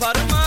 yaparım